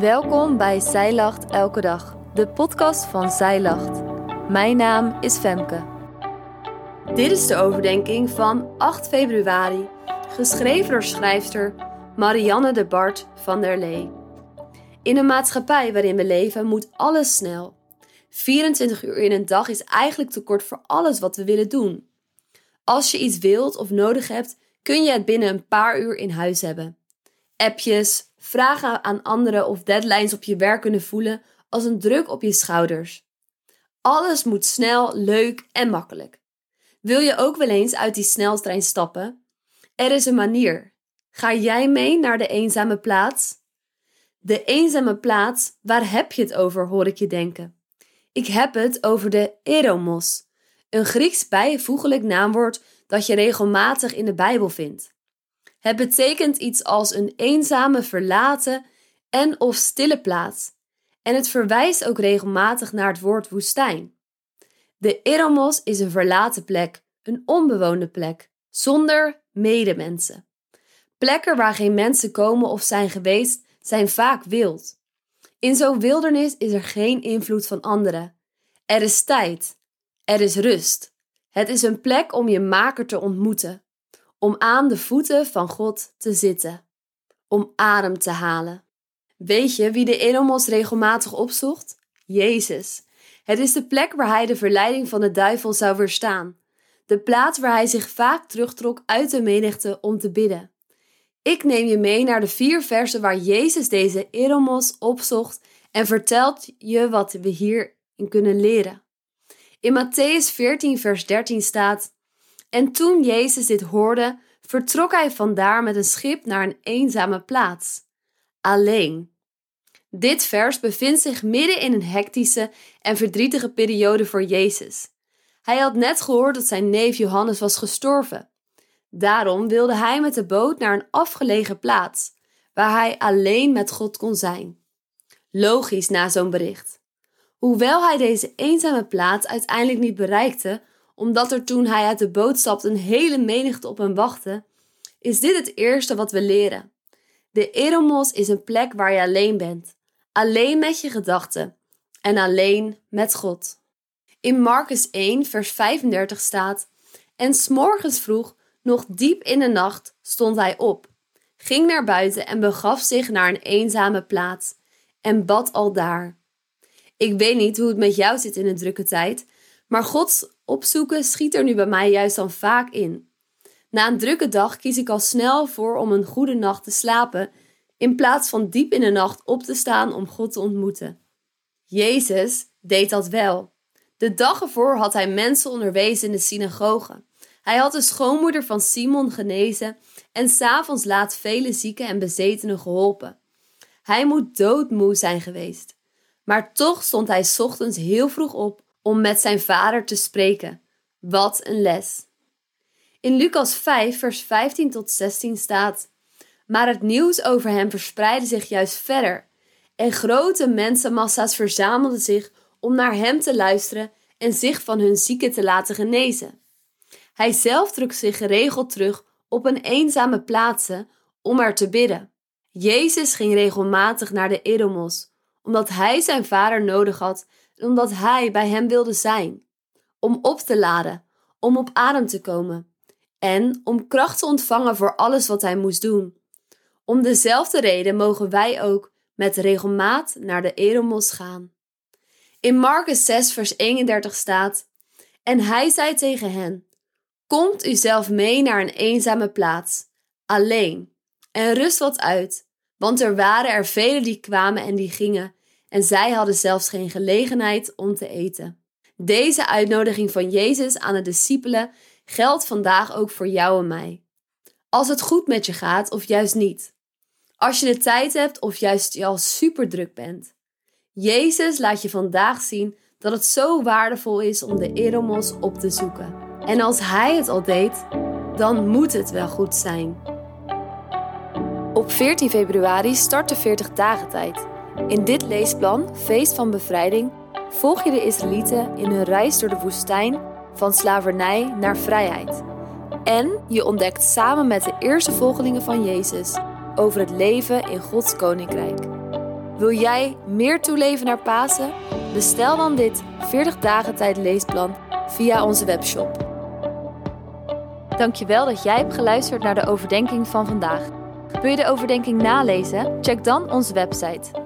Welkom bij Zij Lacht Elke Dag, de podcast van Zij Lacht. Mijn naam is Femke. Dit is de overdenking van 8 februari, geschreven door schrijfster Marianne de Bart van der Lee. In een maatschappij waarin we leven moet alles snel. 24 uur in een dag is eigenlijk te kort voor alles wat we willen doen. Als je iets wilt of nodig hebt, kun je het binnen een paar uur in huis hebben. Appjes, vragen aan anderen of deadlines op je werk kunnen voelen als een druk op je schouders. Alles moet snel, leuk en makkelijk. Wil je ook wel eens uit die sneltrein stappen? Er is een manier. Ga jij mee naar de eenzame plaats? De eenzame plaats, waar heb je het over, hoor ik je denken. Ik heb het over de eromos, een Grieks bijvoeglijk naamwoord dat je regelmatig in de Bijbel vindt. Het betekent iets als een eenzame, verlaten en of stille plaats. En het verwijst ook regelmatig naar het woord woestijn. De Eromos is een verlaten plek, een onbewoonde plek, zonder medemensen. Plekken waar geen mensen komen of zijn geweest, zijn vaak wild. In zo'n wildernis is er geen invloed van anderen. Er is tijd. Er is rust. Het is een plek om je maker te ontmoeten om aan de voeten van God te zitten, om adem te halen. Weet je wie de Enomos regelmatig opzocht? Jezus. Het is de plek waar hij de verleiding van de duivel zou weerstaan. De plaats waar hij zich vaak terugtrok uit de menigte om te bidden. Ik neem je mee naar de vier versen waar Jezus deze Eromos opzocht en vertelt je wat we hierin kunnen leren. In Matthäus 14, vers 13 staat: en toen Jezus dit hoorde, vertrok hij vandaar met een schip naar een eenzame plaats. Alleen. Dit vers bevindt zich midden in een hectische en verdrietige periode voor Jezus. Hij had net gehoord dat zijn neef Johannes was gestorven. Daarom wilde hij met de boot naar een afgelegen plaats, waar hij alleen met God kon zijn. Logisch na zo'n bericht. Hoewel hij deze eenzame plaats uiteindelijk niet bereikte, omdat er toen hij uit de boot stapte een hele menigte op hem wachtte, is dit het eerste wat we leren. De Eromos is een plek waar je alleen bent, alleen met je gedachten en alleen met God. In Marcus 1, vers 35 staat: En s'morgens vroeg, nog diep in de nacht, stond hij op, ging naar buiten en begaf zich naar een eenzame plaats en bad al daar. Ik weet niet hoe het met jou zit in een drukke tijd, maar Gods opzoeken schiet er nu bij mij juist dan vaak in. Na een drukke dag kies ik al snel voor om een goede nacht te slapen, in plaats van diep in de nacht op te staan om God te ontmoeten. Jezus deed dat wel. De dag ervoor had hij mensen onderwezen in de synagoge. Hij had de schoonmoeder van Simon genezen en s'avonds laat vele zieken en bezetenen geholpen. Hij moet doodmoe zijn geweest. Maar toch stond hij ochtends heel vroeg op om met zijn vader te spreken. Wat een les. In Lucas 5, vers 15 tot 16 staat: Maar het nieuws over hem verspreidde zich juist verder. En grote mensenmassa's verzamelden zich om naar hem te luisteren en zich van hun zieken te laten genezen. Hij zelf trok zich geregeld terug op een eenzame plaatsen om er te bidden. Jezus ging regelmatig naar de Eromos, omdat hij zijn vader nodig had omdat hij bij hem wilde zijn. Om op te laden, om op adem te komen en om kracht te ontvangen voor alles wat hij moest doen. Om dezelfde reden mogen wij ook met regelmaat naar de Eremos gaan. In Marcus 6, vers 31 staat: En hij zei tegen hen: Komt u zelf mee naar een eenzame plaats, alleen, en rust wat uit, want er waren er velen die kwamen en die gingen, en zij hadden zelfs geen gelegenheid om te eten. Deze uitnodiging van Jezus aan de discipelen geldt vandaag ook voor jou en mij. Als het goed met je gaat of juist niet. Als je de tijd hebt of juist je al super druk bent. Jezus laat je vandaag zien dat het zo waardevol is om de Eromos op te zoeken. En als Hij het al deed, dan moet het wel goed zijn. Op 14 februari start de 40 dagen tijd. In dit leesplan, Feest van Bevrijding, volg je de Israëlieten in hun reis door de woestijn van slavernij naar vrijheid. En je ontdekt samen met de eerste volgelingen van Jezus over het leven in Gods koninkrijk. Wil jij meer toeleven naar Pasen? Bestel dan dit 40 dagen tijd leesplan via onze webshop. Dankjewel dat jij hebt geluisterd naar de overdenking van vandaag. Wil je de overdenking nalezen? Check dan onze website.